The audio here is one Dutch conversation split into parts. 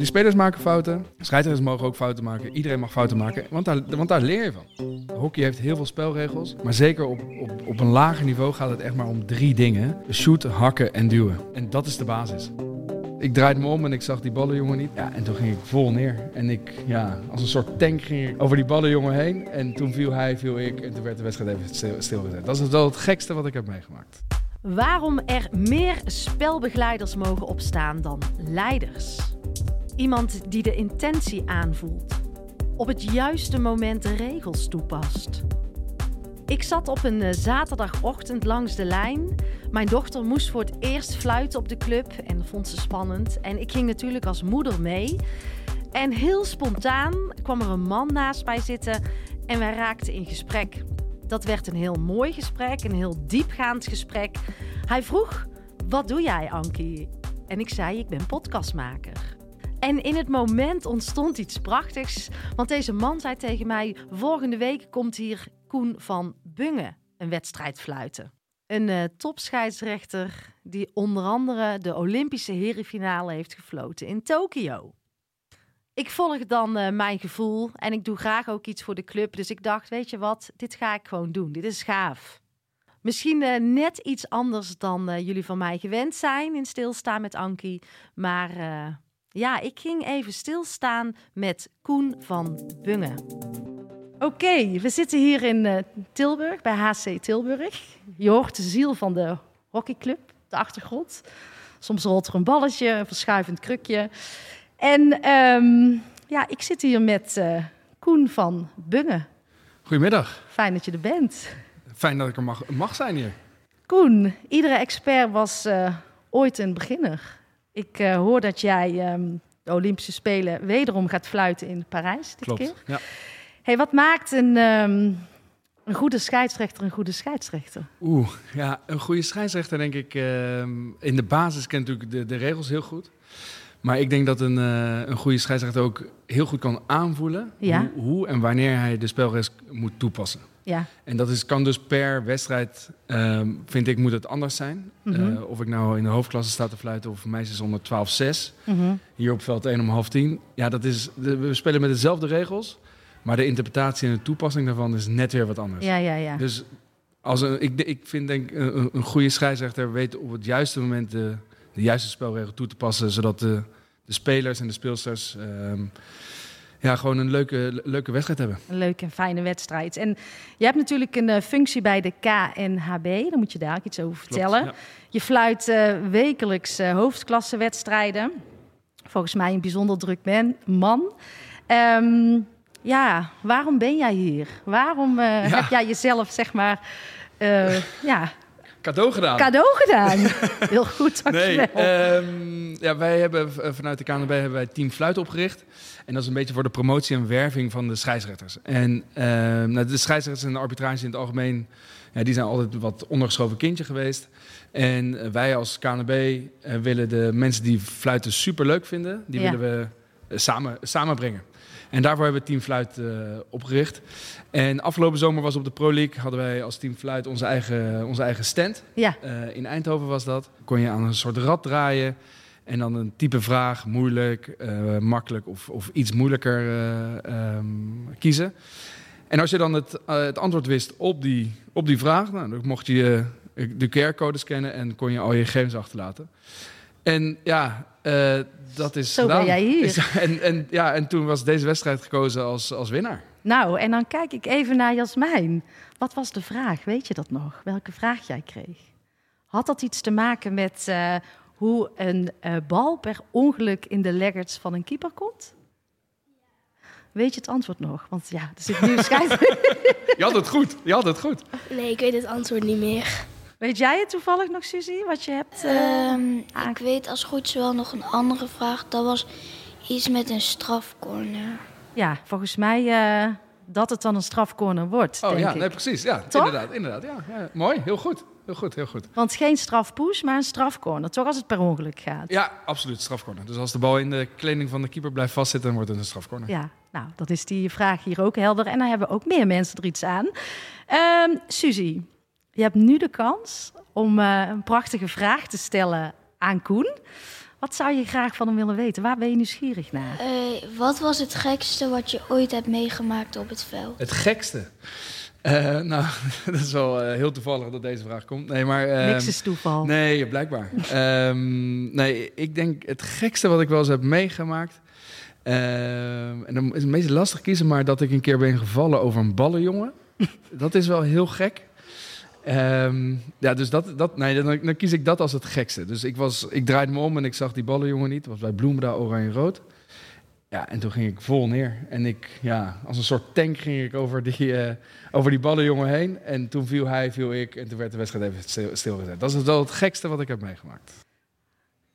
Die spelers maken fouten. Scheidsrechters mogen ook fouten maken. Iedereen mag fouten maken, want daar, want daar leer je van. Hockey heeft heel veel spelregels. Maar zeker op, op, op een lager niveau gaat het echt maar om drie dingen. Shooten, hakken en duwen. En dat is de basis. Ik draaide me om en ik zag die ballenjongen niet. Ja, en toen ging ik vol neer. En ik, ja, als een soort tank ging ik over die ballenjongen heen. En toen viel hij, viel ik. En toen werd de wedstrijd even stil, stilgezet. Dat is wel het gekste wat ik heb meegemaakt. Waarom er meer spelbegeleiders mogen opstaan dan leiders. Iemand die de intentie aanvoelt. Op het juiste moment de regels toepast. Ik zat op een eh, zaterdagochtend langs de lijn. Mijn dochter moest voor het eerst fluiten op de club en vond ze spannend. En ik ging natuurlijk als moeder mee. En heel spontaan kwam er een man naast mij zitten en wij raakten in gesprek. Dat werd een heel mooi gesprek, een heel diepgaand gesprek. Hij vroeg: Wat doe jij, Ankie? En ik zei: Ik ben podcastmaker. En in het moment ontstond iets prachtigs. Want deze man zei tegen mij: Volgende week komt hier Koen van Bungen een wedstrijd fluiten. Een uh, topscheidsrechter die onder andere de Olympische herenfinale heeft gefloten in Tokio. Ik volg dan uh, mijn gevoel en ik doe graag ook iets voor de club. Dus ik dacht, weet je wat, dit ga ik gewoon doen. Dit is gaaf. Misschien uh, net iets anders dan jullie van mij gewend zijn in stilstaan met Ankie. Maar ja, ik ging even stilstaan met Koen van Bungen. Oké, we zitten hier in uh, Tilburg, bij HC Tilburg. Je hoort de ziel van de hockeyclub, de achtergrond. Soms rolt er een balletje, een verschuivend krukje. En um, ja, ik zit hier met uh, Koen van Bungen. Goedemiddag. Fijn dat je er bent. Fijn dat ik er mag, mag zijn hier. Koen, iedere expert was uh, ooit een beginner. Ik hoor dat jij um, de Olympische Spelen wederom gaat fluiten in Parijs dit Klopt, keer. ja. Hey, wat maakt een, um, een goede scheidsrechter een goede scheidsrechter? Oeh, ja, een goede scheidsrechter denk ik... Uh, in de basis kent natuurlijk de, de regels heel goed. Maar ik denk dat een, uh, een goede scheidsrechter ook heel goed kan aanvoelen... Ja. Hoe, hoe, en wanneer hij de spelregels moet toepassen. Ja. En dat is, kan dus per wedstrijd, uh, vind ik, moet het anders zijn. Mm -hmm. uh, of ik nou in de hoofdklasse sta te fluiten of meisjes onder 12-6. Mm -hmm. Hier op veld 1 om half 10. Ja, dat is, we spelen met dezelfde regels... Maar de interpretatie en de toepassing daarvan is net weer wat anders. Ja, ja, ja. Dus als een, ik, ik vind denk een, een goede scheidsrechter weet op het juiste moment de, de juiste spelregel toe te passen, zodat de, de spelers en de speelsters um, ja, gewoon een leuke, leuke wedstrijd hebben. Een leuke en fijne wedstrijd. En je hebt natuurlijk een uh, functie bij de KNHB, daar moet je daar ook iets over vertellen. Klopt, ja. Je fluit uh, wekelijks uh, hoofdklassewedstrijden. Volgens mij een bijzonder druk man. man. Um, ja, waarom ben jij hier? Waarom uh, ja. heb jij jezelf, zeg maar, ja... Cadeau gedaan. Cadeau gedaan. Heel goed, dankjewel. Nee, um, ja, wij hebben vanuit de KNB hebben wij Team Fluit opgericht. En dat is een beetje voor de promotie en werving van de scheidsrechters. En uh, nou, de scheidsrechters en de arbitrage in het algemeen... Ja, die zijn altijd wat ondergeschoven kindje geweest. En wij als KNB willen de mensen die fluiten super leuk vinden... die Ja. willen we samen, samenbrengen. En daarvoor hebben we Team Fluit uh, opgericht. En afgelopen zomer was op de Pro League... hadden wij als Team Fluit onze eigen, onze eigen stand. Ja. Uh, in Eindhoven was dat. Kon je aan een soort rad draaien... en dan een type vraag, moeilijk, uh, makkelijk of, of iets moeilijker um, kiezen. En als je dan het, het antwoord wist op die, op die vraag... Nou, dan mocht je de QR-code scannen... en kon je al je gegevens achterlaten. En ja, uh, dat is Zo gedaan. ben jij hier. Is, en, en, ja, en toen was deze wedstrijd gekozen als, als winnaar. Nou, en dan kijk ik even naar Jasmijn. Wat was de vraag? Weet je dat nog? Welke vraag jij kreeg? Had dat iets te maken met uh, hoe een uh, bal per ongeluk in de leggerds van een keeper komt? Weet je het antwoord nog? Want ja, er zit nu schijt. je had het goed. Je had het goed. Nee, ik weet het antwoord niet meer. Weet jij het toevallig nog, Suzie, wat je hebt? Uh, um, ik weet als goed is wel nog een andere vraag. Dat was iets met een strafcorner. Ja, volgens mij uh, dat het dan een strafcorner wordt. Oh denk ja, ik. nee, precies. Ja, Toch? inderdaad. inderdaad ja, ja, mooi, heel goed. Heel goed, heel goed. Want geen strafpush, maar een strafcorner. Toch als het per ongeluk gaat. Ja, absoluut, strafcorner. Dus als de bal in de kleding van de keeper blijft vastzitten, dan wordt het een strafcorner. Ja, nou, dan is die vraag hier ook helder. En dan hebben ook meer mensen er iets aan. Um, Suzie, je hebt nu de kans om uh, een prachtige vraag te stellen aan Koen. Wat zou je graag van hem willen weten? Waar ben je nieuwsgierig naar? Eh, wat was het gekste wat je ooit hebt meegemaakt op het veld? Het gekste? Uh, nou, dat is wel uh, heel toevallig dat deze vraag komt. Nee, maar... Uh, Niks is toeval. Nee, blijkbaar. um, nee, ik denk het gekste wat ik wel eens heb meegemaakt... Ehm, en dan is het meest lastig kiezen, maar dat ik een keer ben gevallen over een ballenjongen. dat is wel heel gek. Um, ja, dus dat, dat, nee, dan, dan, kies ik dat als het gekste. Dus ik, was, ik draaide me om en ik zag die ballenjongen niet. Het was bij Bloemendaal oranje-rood. Ja, en toen ging ik vol neer. En ik, ja, als een soort tank ging ik over die, uh, over die ballenjongen heen. En toen viel hij, viel ik. En toen werd de wedstrijd even stil, stilgezet. Dat is wel het gekste wat ik heb meegemaakt.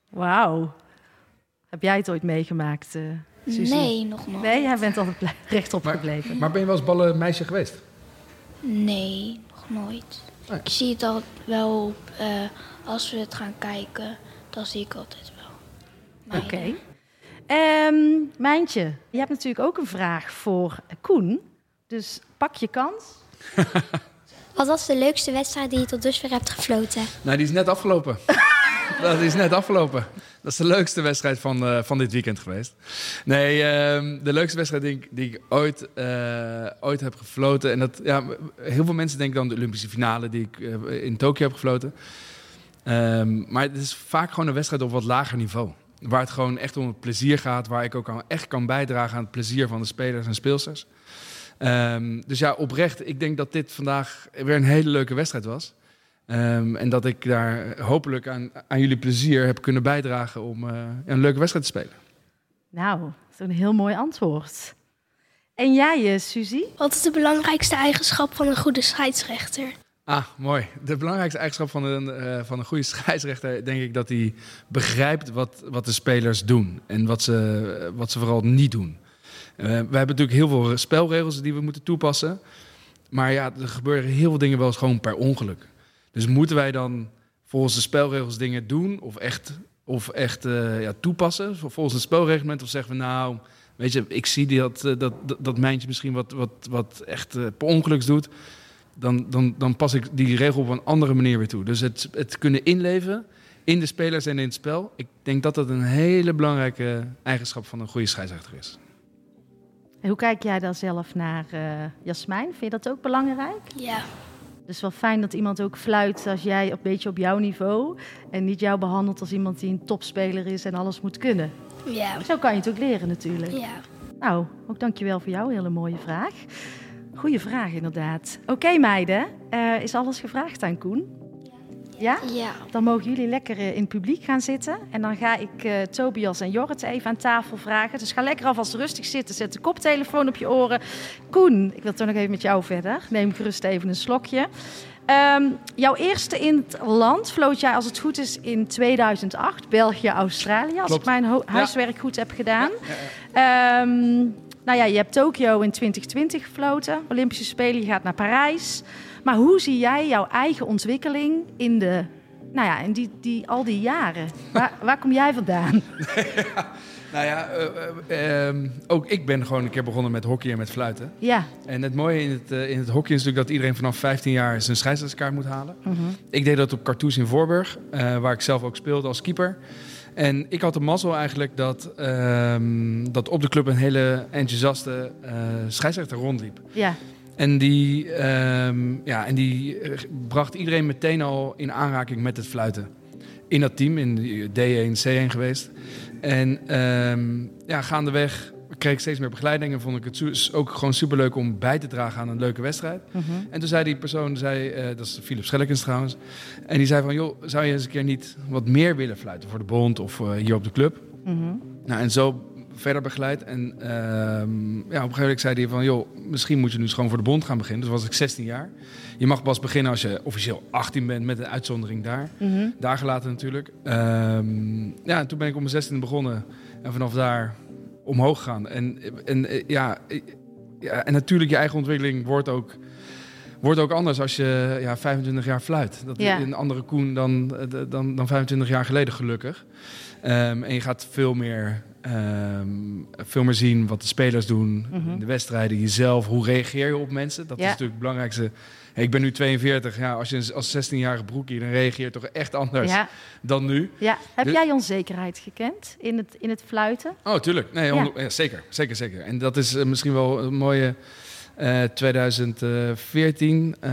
Wauw. Heb jij het ooit meegemaakt, uh, Suzy? Nee, nog nooit. Nee, jij bent altijd rechtop maar, gebleven. Maar ben je wel eens ballenmeisje geweest? Nee, nog nooit. Ik zie het al wel op, uh, als we het gaan kijken, dan zie ik altijd wel. Oké. Okay. Um, Mijntje, je hebt natuurlijk ook een vraag voor Koen. Dus pak je kans. Wat was de leukste wedstrijd die je tot dusver hebt gefloten? Nou, die is net afgelopen. dat is net afgelopen. Dat is de leukste wedstrijd van, uh, van dit weekend geweest. Nee, uh, de leukste wedstrijd die ik, die ik ooit, uh, ooit heb gefloten. En dat, ja, heel veel mensen denken dan de Olympische finale die ik uh, in Tokio heb gefloten. Um, maar het is vaak gewoon een wedstrijd op wat lager niveau. Waar het gewoon echt om het plezier gaat. Waar ik ook aan, echt kan bijdragen aan het plezier van de spelers en speelsters. Um, dus ja, oprecht. Ik denk dat dit vandaag weer een hele leuke wedstrijd was. Um, en dat ik daar hopelijk aan, aan jullie plezier heb kunnen bijdragen om uh, een leuke wedstrijd te spelen. Nou, dat is een heel mooi antwoord. En jij, Suzy? Wat is de belangrijkste eigenschap van een goede scheidsrechter? Ah, mooi. De belangrijkste eigenschap van een, uh, van een goede scheidsrechter, denk ik dat hij begrijpt wat, wat de spelers doen en wat ze, wat ze vooral niet doen. Uh, we hebben natuurlijk heel veel spelregels die we moeten toepassen. Maar ja, er gebeuren heel veel dingen wel eens gewoon per ongeluk. Dus moeten wij dan volgens de spelregels dingen doen of echt, of echt uh, ja, toepassen volgens het spelreglement? Of zeggen we nou, weet je, ik zie dat, dat, dat, dat mijntje misschien wat, wat, wat echt uh, per ongeluks doet. Dan, dan, dan pas ik die regel op een andere manier weer toe. Dus het, het kunnen inleven in de spelers en in het spel. Ik denk dat dat een hele belangrijke eigenschap van een goede scheidsrechter is. En hoe kijk jij daar zelf naar, uh, Jasmijn? Vind je dat ook belangrijk? Ja. Dus wel fijn dat iemand ook fluit als jij een beetje op jouw niveau. En niet jou behandelt als iemand die een topspeler is en alles moet kunnen. Ja. Zo kan je het ook leren natuurlijk. Ja. Nou, ook dankjewel voor jouw hele mooie vraag. Goeie vraag inderdaad. Oké okay, meiden, uh, is alles gevraagd aan Koen? Ja? Ja. Dan mogen jullie lekker uh, in het publiek gaan zitten. En dan ga ik uh, Tobias en Jorrit even aan tafel vragen. Dus ga lekker alvast rustig zitten. Zet de koptelefoon op je oren. Koen, ik wil toch nog even met jou verder. Neem gerust even een slokje. Um, jouw eerste in het land floot jij, als het goed is, in 2008. België, Australië. Als Klopt. ik mijn huiswerk ja. goed heb gedaan. Ja, um, nou ja, je hebt Tokio in 2020 gefloten. Olympische Spelen, je gaat naar Parijs. Maar hoe zie jij jouw eigen ontwikkeling in, de, nou ja, in die, die, al die jaren? Waar, waar kom jij vandaan? ja, nou ja, uh, uh, um, ook ik ben gewoon een keer begonnen met hockey en met fluiten. Ja. En het mooie in het, uh, in het hockey is natuurlijk dat iedereen vanaf 15 jaar zijn scheidsrechtskaart moet halen. -hmm. Ik deed dat op Cartouche in Voorburg, waar ik zelf ook speelde als keeper. En ik had de mazzel eigenlijk dat, um, dat op de club een hele enthousiaste scheidsrechter rondliep. Ja. En die, um, ja, en die bracht iedereen meteen al in aanraking met het fluiten. In dat team, in D1, C1 geweest. En um, ja, gaandeweg kreeg ik steeds meer begeleiding. En vond ik het ook gewoon superleuk om bij te dragen aan een leuke wedstrijd. Mm -hmm. En toen zei die persoon, zei, uh, dat is Philip Schellekens trouwens. En die zei van, joh, zou je eens een keer niet wat meer willen fluiten voor de bond of uh, hier op de club? Mm -hmm. Nou, en zo verder begeleid. En uh, ja, op een gegeven moment zei hij van... joh, misschien moet je nu eens gewoon voor de bond gaan beginnen. Dus was ik 16 jaar. Je mag pas beginnen als je officieel 18 bent... met een uitzondering daar. Mm -hmm. Daar gelaten natuurlijk. Um, ja, en toen ben ik op mijn 16 begonnen. En vanaf daar omhoog gegaan. En, en ja, ja, en natuurlijk je eigen ontwikkeling wordt ook... wordt ook anders als je ja, 25 jaar fluit. Dat Ja. is een andere Koen dan, eh, dan, dan 25 jaar geleden, gelukkig. Ehm, en je gaat veel meer, ehm, veel meer zien wat de spelers doen, Mhm. de wedstrijden, jezelf. Hoe reageer je op mensen? Dat Ja. is natuurlijk het belangrijkste. Hey, ik ben nu 42. Ja, als je als 16-jarige broekie, dan reageer je toch echt anders Ja, dan nu. ja. Heb jij onzekerheid gekend in het, in het fluiten? Oh, tuurlijk. Nee, zeker, zeker, zeker. En dat is eh, misschien wel een mooie eh 2014 eh,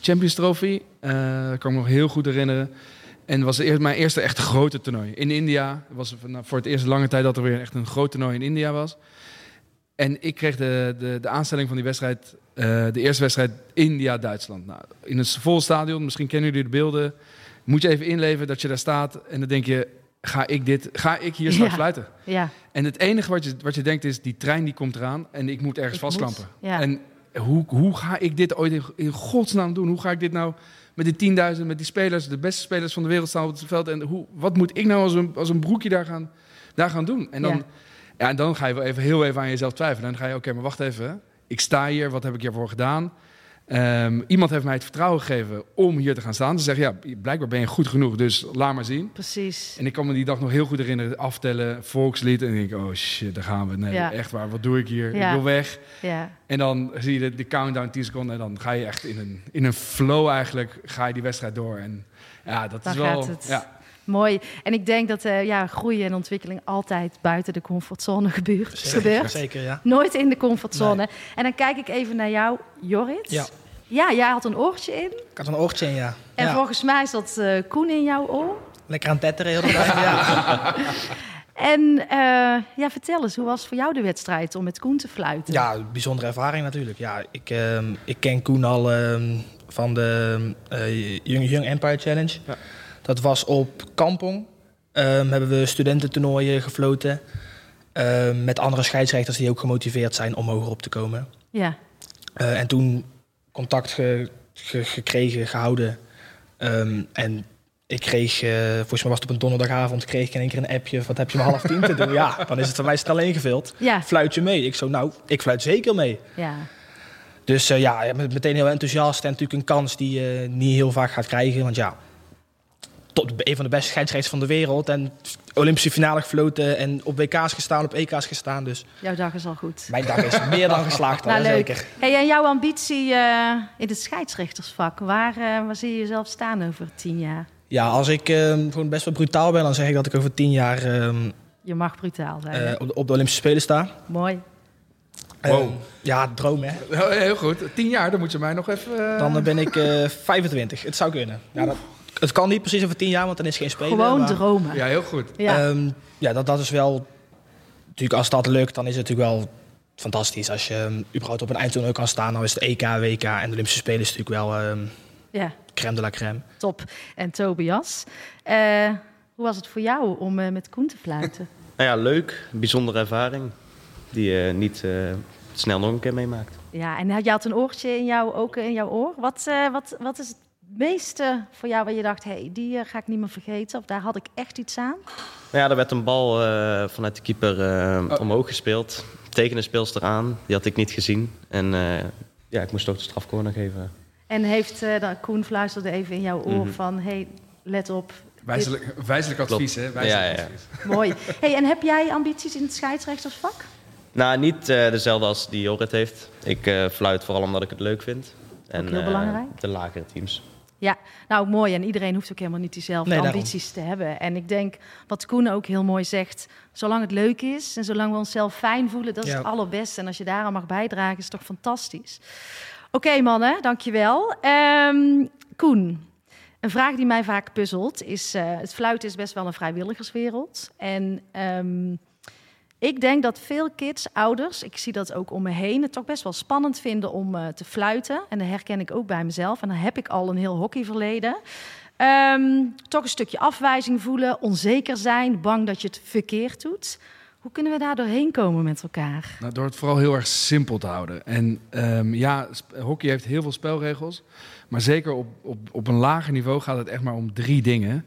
Champions Trophy. Eh dat kan ik me nog heel goed herinneren. En was eerst, mijn eerste echt grote toernooi in India. Was nou, voor het eerst lange tijd dat er weer echt een groot toernooi in India was. En ik kreeg de, de, de aanstelling van die wedstrijd, eh, de eerste wedstrijd India-Duitsland. Nou, in een vol stadion, misschien kennen jullie de beelden. Moet je even inleven dat je daar staat en dan denk je, ga ik, dit, ga ik hier straks Ja. fluiten? Ja. En het enige wat je, wat je denkt is, die trein die komt eraan en ik moet ergens Ik moet, vastklampen. ja. En hoe, hoe ga ik dit ooit in, godsnaam doen? Hoe ga ik dit nou met die 10.000, met die spelers, de beste spelers van de wereld staan op het veld? En hoe, wat moet ik nou als een, als een broekje daar gaan, daar gaan doen? En dan, Ja. ja. en dan ga je wel even heel even aan jezelf twijfelen. En dan ga je, oké, maar wacht even. Ik sta hier, wat heb ik hiervoor gedaan? Ehm, iemand heeft mij het vertrouwen gegeven om hier te gaan staan. Ze zeggen, ja, blijkbaar ben je goed genoeg, dus laat maar zien. Precies. En ik kan me die dag nog heel goed herinneren, aftellen, volkslied. En dan denk ik, oh shit, daar gaan we. Nee, Ja. echt waar, wat doe ik hier? Ja. Ik wil weg. Ja. En dan zie je de, de countdown 10 seconden en dan ga je echt in een, in een flow eigenlijk, ga je die wedstrijd door. En ja, dat is wel... gaat het. Ja, Mooi. En ik denk dat eh, ja, groei en ontwikkeling altijd buiten de comfortzone gebeurt. gebeurt. Zeker, ja. Nooit in de comfortzone. En dan kijk ik even naar jou, Jorrit. Ja. Ja, jij had een oortje in. Ik had een oortje in, ja. En ja. volgens mij zat eh, Koen in jouw oor. Lekker aan het tetteren heel de tijd, ja. En eh, ja, vertel eens, hoe was voor jou de wedstrijd om met Koen te fluiten? Ja, bijzondere ervaring natuurlijk. Ja, ik, ehm, ik ken Koen al ehm, van de eh, Young, Young Empire Challenge. Ja. Dat was op Kampong. Ehm, hebben we studententoernooien gefloten. ehm, met andere scheidsrechters die ook gemotiveerd zijn om hoger op te komen. Ja, Eh, en toen contact ge- ge- gekregen, gehouden. Ehm, en ik kreeg, eh, volgens mij was het op een donderdagavond, kreeg ik in één keer een appje. Wat heb je om half tien te doen? Ja, dan is het voor mij snel ingevuld. ja, Fluit je mee? Ik zo, nou, ik fluit zeker mee. ja. Dus eh, ja, ja, met- meteen heel enthousiast. En natuurlijk een kans die je niet heel vaak gaat krijgen. Want ja, tot een van de beste scheidsrechters van de wereld. En Olympische finale gefloten. En op WK's gestaan, op EK's gestaan. Dus Jouw dag is al goed. mijn dag is meer dan geslaagd. Nou, leuk. zeker. Hey, en jouw ambitie eh, in het scheidsrechtersvak, waar, eh, waar zie je jezelf staan over tien jaar? Ja, als ik ehm, gewoon best wel brutaal ben, dan zeg ik dat ik over tien jaar ehm, Je mag brutaal zijn. eh, op, de, op de Olympische Spelen sta. Mooi. Wow. Ehm, ja, droom hè. Heel- goed. Tien jaar, dan moet je mij nog even... Dan ben ik eh 25. Het zou kunnen. Ja, dat, het kan niet precies over tien jaar, want dan is geen Spelen. Gewoon maar- dromen. Ja, heel goed. Ja. Ehm, ja, dat, dat is wel... Natuurlijk, als dat lukt, dan is het natuurlijk wel fantastisch. Als je ehm, überhaupt op een eindtoernooi kan staan, dan is het EK, WK en de Olympische Spelen is natuurlijk wel ehm ja, crème de la crème. top. En Tobias, eh, hoe was het voor jou om eh, met Koen te fluiten? Nou ja, leuk. Bijzondere ervaring. Die je niet eh, snel nog een keer meemaakt. Ja, en had- je had een oortje in jou, ook in jouw oor. Wat, eh, wat, wat is het meeste voor jou waar je dacht, hey, die eh, ga ik niet meer vergeten? Of daar had ik echt iets aan? Nou ja, er werd een bal eh, vanuit de keeper eh, Oh. omhoog gespeeld. Tegen de speelster aan. Die had ik niet gezien. En eh, ja, ik moest toch de strafcorner geven. En heeft eh, dan, Koen fluisterde even in jouw oor Mhm. van, hey, let op. Wijzelijk, wijzelijk advies, hè? Wijzelijk Ja, ja, ja. advies. Mooi. Hey, en heb jij ambities in het scheidsrechtersvak? Nou, niet eh, dezelfde als die Jorrit heeft. Ik eh, fluit vooral omdat ik het leuk vind. En, heel belangrijk. de lagere teams. Ja, nou mooi. En iedereen hoeft ook helemaal niet diezelfde Nee, daarom. ambities te hebben. En ik denk, wat Koen ook heel mooi zegt, zolang het leuk is en zolang we onszelf fijn voelen, dat is Ja. het allerbeste. En als je daaraan mag bijdragen, is het toch fantastisch. Oké mannen, dankjewel. Ehm Koen, een vraag die mij vaak puzzelt is, eh, het fluiten is best wel een vrijwilligerswereld. En ehm, ik denk dat veel kids, ouders, ik zie dat ook om me heen, het toch best wel spannend vinden om eh, te fluiten. En dat herken ik ook bij mezelf. En dan heb ik al een heel hockeyverleden. Ehm, toch een stukje afwijzing voelen, onzeker zijn, bang dat je het verkeerd doet. Hoe kunnen we daar doorheen komen met elkaar? Nou, door het vooral heel erg simpel te houden. En ehm, ja, hockey heeft heel veel spelregels. Maar zeker op, op, op een lager niveau gaat het echt maar om drie dingen.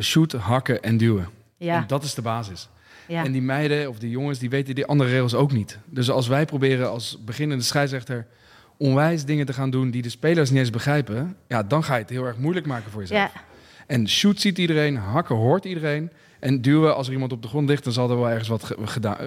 Shooten, hakken en duwen. Ja, En dat is de basis. Ja. En die meiden of die jongens, die weten die andere regels ook niet. Dus als wij proberen als beginnende scheidsrechter onwijs dingen te gaan doen die de spelers niet eens begrijpen, ja, dan ga je het heel erg moeilijk maken voor jezelf. Ja, En shoot ziet iedereen, hakken hoort iedereen. En duwen, als er iemand op de grond ligt, dan zal er wel ergens wat ge- gedaan, eh,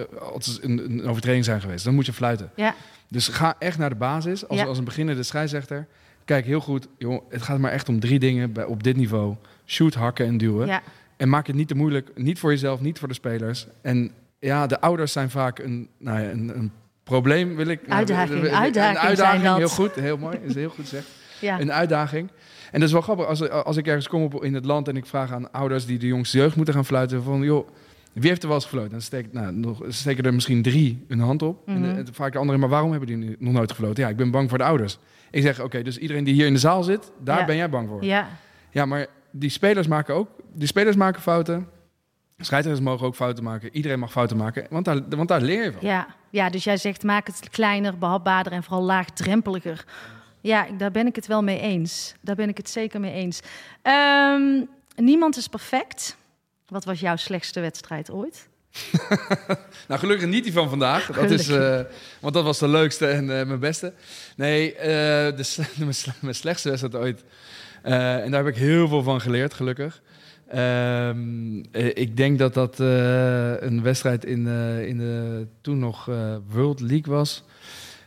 een, een overtreding zijn geweest. Dan moet je fluiten. ja, Dus ga echt naar de basis. Als, Ja. als een beginnende scheidsrechter, kijk heel goed, joh, het gaat maar echt om drie dingen bij, op dit niveau. Shoot, hakken en duwen. ja. En maak het niet te moeilijk, niet voor jezelf, niet voor de spelers. En ja, de ouders zijn vaak een, nou ja, een, een probleem, wil ik. nou, Uitdaging, een uitdaging zijn uitdaging, dat. heel goed, heel mooi, is heel goed gezegd. ja. Een uitdaging. En dat is wel grappig, als, als ik ergens kom op, in het land en ik vraag aan ouders die de jongste jeugd moeten gaan fluiten, van joh, wie heeft er wel eens gefloten? Dan steek, nou, nog, steken er misschien drie hun hand op. Mhm. En, de- en vaak de anderen, maar waarom hebben die nog nooit gefloten? Ja, ik ben bang voor de ouders. Ik zeg, oké, dus iedereen die hier in de zaal zit, daar Ja. ben jij bang voor. ja. Ja, maar die spelers maken ook. Die spelers maken fouten. Scheidsrechters mogen ook fouten maken. Iedereen mag fouten maken. Want daar, want daar leer je van. Ja. ja, dus jij zegt maak het kleiner, behapbaarder en vooral laagdrempeliger. Ja, daar ben ik het wel mee eens. Daar ben ik het zeker mee eens. Ehm, niemand is perfect. Wat was jouw slechtste wedstrijd ooit? Nou, gelukkig niet die van vandaag. Dat is, eh, want dat was de leukste en eh, mijn beste. Nee, eh, de, mijn slechtste wedstrijd ooit. Eh, en daar heb ik heel veel van geleerd, gelukkig. Ehm, eh, ik denk dat dat eh, een wedstrijd in, eh, in de toen nog eh, World League was.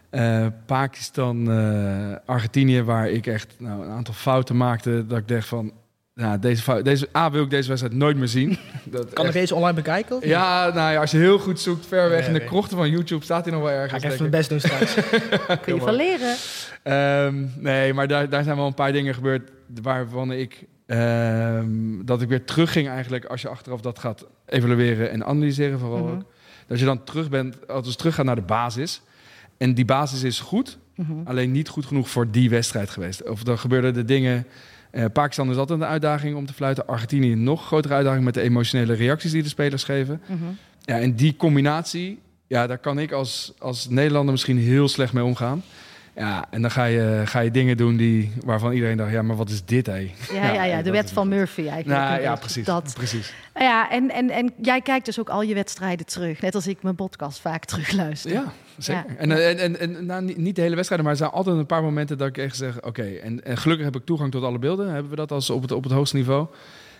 Eh, Pakistan, eh, Argentinië, waar ik echt nou, een aantal fouten maakte. Dat ik dacht van, nou, deze, fout, deze A wil ik deze wedstrijd nooit meer zien. Dat Kan ik echt- deze online bekijken? Of ja, nou ja, als je heel goed zoekt, ver weg in de krochten van YouTube staat hij nog wel ergens. Ga ik even mijn best doen straks. Kun je van leren? Ehm, nee, maar daar, daar zijn wel een paar dingen gebeurd waarvan ik ehm, dat ik weer terugging eigenlijk als je achteraf dat gaat evalueren en analyseren vooral Mhm. ook. Dat je dan terug bent, als terug gaat naar de basis. En die basis is goed, Mhm. alleen niet goed genoeg voor die wedstrijd geweest. Of dan gebeurden de dingen. eh, Pakistan is altijd een uitdaging om te fluiten. Argentinië een nog grotere uitdaging met de emotionele reacties die de spelers geven. Mhm. Ja, en die combinatie, ja, daar kan ik als, als Nederlander misschien heel slecht mee omgaan. Ja, en dan ga je, ga je dingen doen die, waarvan iedereen dacht, ja, maar wat is dit, hé? Ja, ja, ja, de wet van Murphy eigenlijk. Nou ja, precies. Dat. precies. Ja, en, en, en jij kijkt dus ook al je wedstrijden terug. Net als ik mijn podcast vaak terugluister. Ja, zeker. Ja. En, en, en, en nou, niet, niet de hele wedstrijden, maar er zijn altijd een paar momenten dat ik echt zeg, oké, en, en gelukkig heb ik toegang tot alle beelden. Hebben we dat als op het, op het hoogste niveau.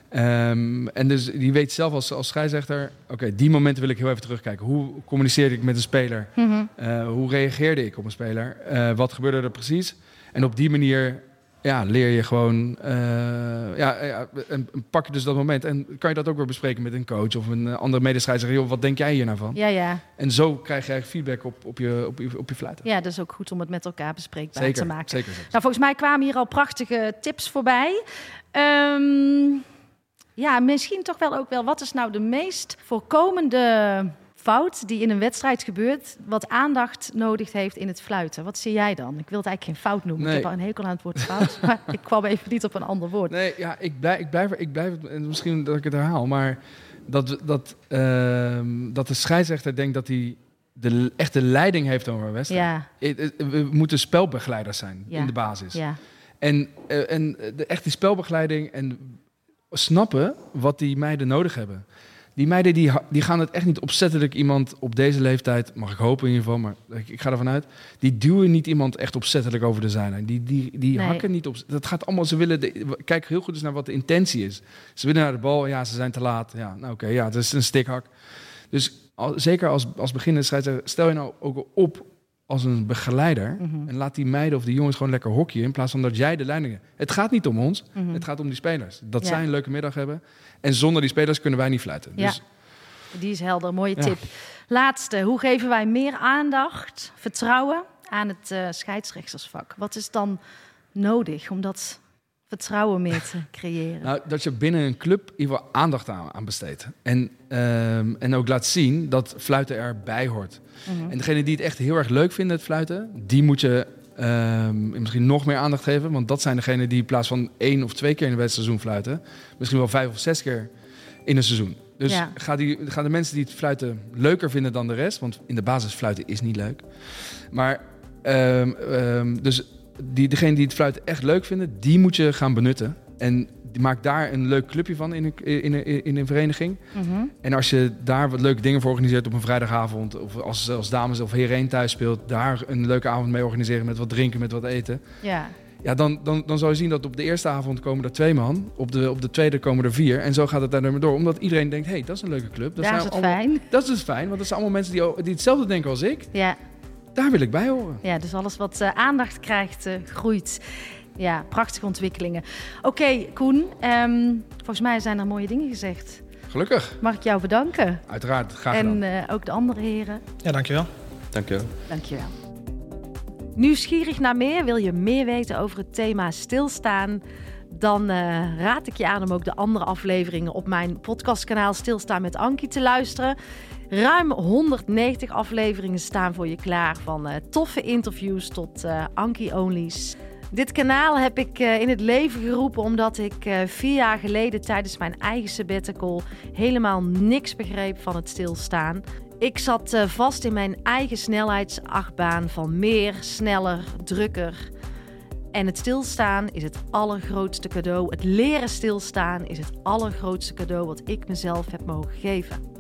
Ehm, en dus die weet zelf als, als scheidsrechter, oké, die momenten wil ik heel even terugkijken. Hoe communiceerde ik met een speler? Mhm. Eh, hoe reageerde ik op een speler? Eh, wat gebeurde er precies? En op die manier ja, leer je gewoon, eh, ja, ja, en en pak je dus dat moment en kan je dat ook weer bespreken met een coach of een andere medescheidsrechter. Joh, wat denk jij hier nou van? Ja, ja. En zo krijg je eigenlijk feedback op, op, je, op, je, op je fluiten. ja, dat is ook goed om het met elkaar bespreekbaar zeker, te maken. zeker. zeker. Nou, volgens mij kwamen hier al prachtige tips voorbij. Ehm, ja, misschien toch wel ook wel. Wat is nou de meest voorkomende fout die in een wedstrijd gebeurt, wat aandacht nodig heeft in het fluiten? Wat zie jij dan? Ik wil het eigenlijk geen fout noemen. Ik heb al een hekel aan het woord fout, maar ik kwam even niet op een ander woord. Nee, ja, ik blijf, ik blijf, ik blijf en misschien dat ik het herhaal, maar dat, dat, ehm, dat de scheidsrechter denkt dat hij de echte leiding heeft over een wedstrijd. Ja, We moeten spelbegeleiders zijn Ja. in de basis. ja, En, eh, en de, echt die spelbegeleiding en snappen wat die meiden nodig hebben. Die meiden die, die gaan het echt niet opzettelijk iemand op deze leeftijd, mag ik hopen in ieder geval, maar ik, ik ga ervan uit. Die duwen niet iemand echt opzettelijk over de zijlijn. Die, die, die Nee. hakken niet op. Dat gaat allemaal, ze willen, de, kijk heel goed eens naar wat de intentie is. Ze willen naar de bal, ja, ze zijn te laat. Ja, nou oké, ja, het is een stikhak. Dus al, zeker als, als beginnende scheidsrechter, stel je nou ook op als een begeleider. Mhm. En laat die meiden of die jongens gewoon lekker hockeyen. In plaats van dat jij de leiding hebt. Het gaat niet om ons. Mhm. Het gaat om die spelers. Dat Ja. zij een leuke middag hebben. En zonder die spelers kunnen wij niet fluiten. Ja. Dus die is helder. Mooie Ja. tip. Laatste, hoe geven wij meer aandacht, vertrouwen aan het eh, scheidsrechtersvak? Wat is dan nodig om dat vertrouwen meer te creëren? nou, dat je binnen een club geval aandacht aan, aan besteedt. En, ehm, en ook laat zien dat fluiten erbij hoort. Mhm. En degene die het echt heel erg leuk vinden, het fluiten, die moet je ehm, misschien nog meer aandacht geven. Want dat zijn degenen die in plaats van één of twee keer in het seizoen fluiten, misschien wel vijf of zes keer in een seizoen. Dus Ja. ga, die, ga de mensen die het fluiten leuker vinden dan de rest, want in de basis fluiten is niet leuk. Maar ehm, dus die, degene die het fluiten echt leuk vinden, die moet je gaan benutten. En maak daar een leuk clubje van in een, in een, in een vereniging. Mhm. En als je daar wat leuke dingen voor organiseert op een vrijdagavond... of als, als dames of heren thuis speelt... daar een leuke avond mee organiseren met wat drinken, met wat eten... Ja. Ja, dan, dan, dan zal je zien dat op de eerste avond komen er twee man. Op de, op de tweede komen er vier. En zo gaat het daar maar door. Omdat iedereen denkt, hé, hey, dat is een leuke club. Dat Daar is het allemaal- fijn. Dat is dus fijn, want dat zijn allemaal mensen die, die hetzelfde denken als ik. Ja. Daar wil ik bij horen. Ja, dus alles wat eh, aandacht krijgt, eh, groeit. Ja, prachtige ontwikkelingen. Oké, Koen. ehm, volgens mij zijn er mooie dingen gezegd. Gelukkig. Mag ik jou bedanken? Uiteraard, graag gedaan. En eh, ook de andere heren. Ja, dankjewel. Dankjewel. Dankjewel. Nieuwsgierig naar meer? Wil je meer weten over het thema stilstaan? Dan eh, raad ik je aan om ook de andere afleveringen op mijn podcastkanaal Stilstaan met Ankie te luisteren. Ruim 190 afleveringen staan voor je klaar. Van eh, toffe interviews tot eh Ankie-onlys. Dit kanaal heb ik eh, in het leven geroepen omdat ik vier jaar geleden tijdens mijn eigen sabbatical helemaal niks begreep van het stilstaan. Ik zat vast in mijn eigen snelheidsachtbaan van meer, sneller, drukker. En het stilstaan is het allergrootste cadeau. Het leren stilstaan is het allergrootste cadeau wat ik mezelf heb mogen geven.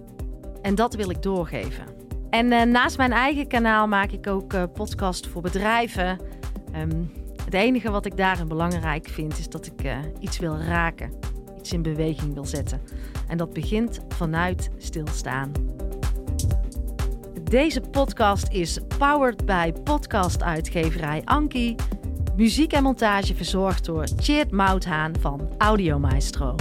En dat wil ik doorgeven. En eh, naast mijn eigen kanaal maak ik ook eh podcast voor bedrijven. Ehm, het enige wat ik daarin belangrijk vind is dat ik eh, iets wil raken, iets in beweging wil zetten. En dat begint vanuit stilstaan. Deze podcast is powered bij podcastuitgeverij Anki. Muziek en montage verzorgd door Tjeerd Mouthaan van Audio Maestro.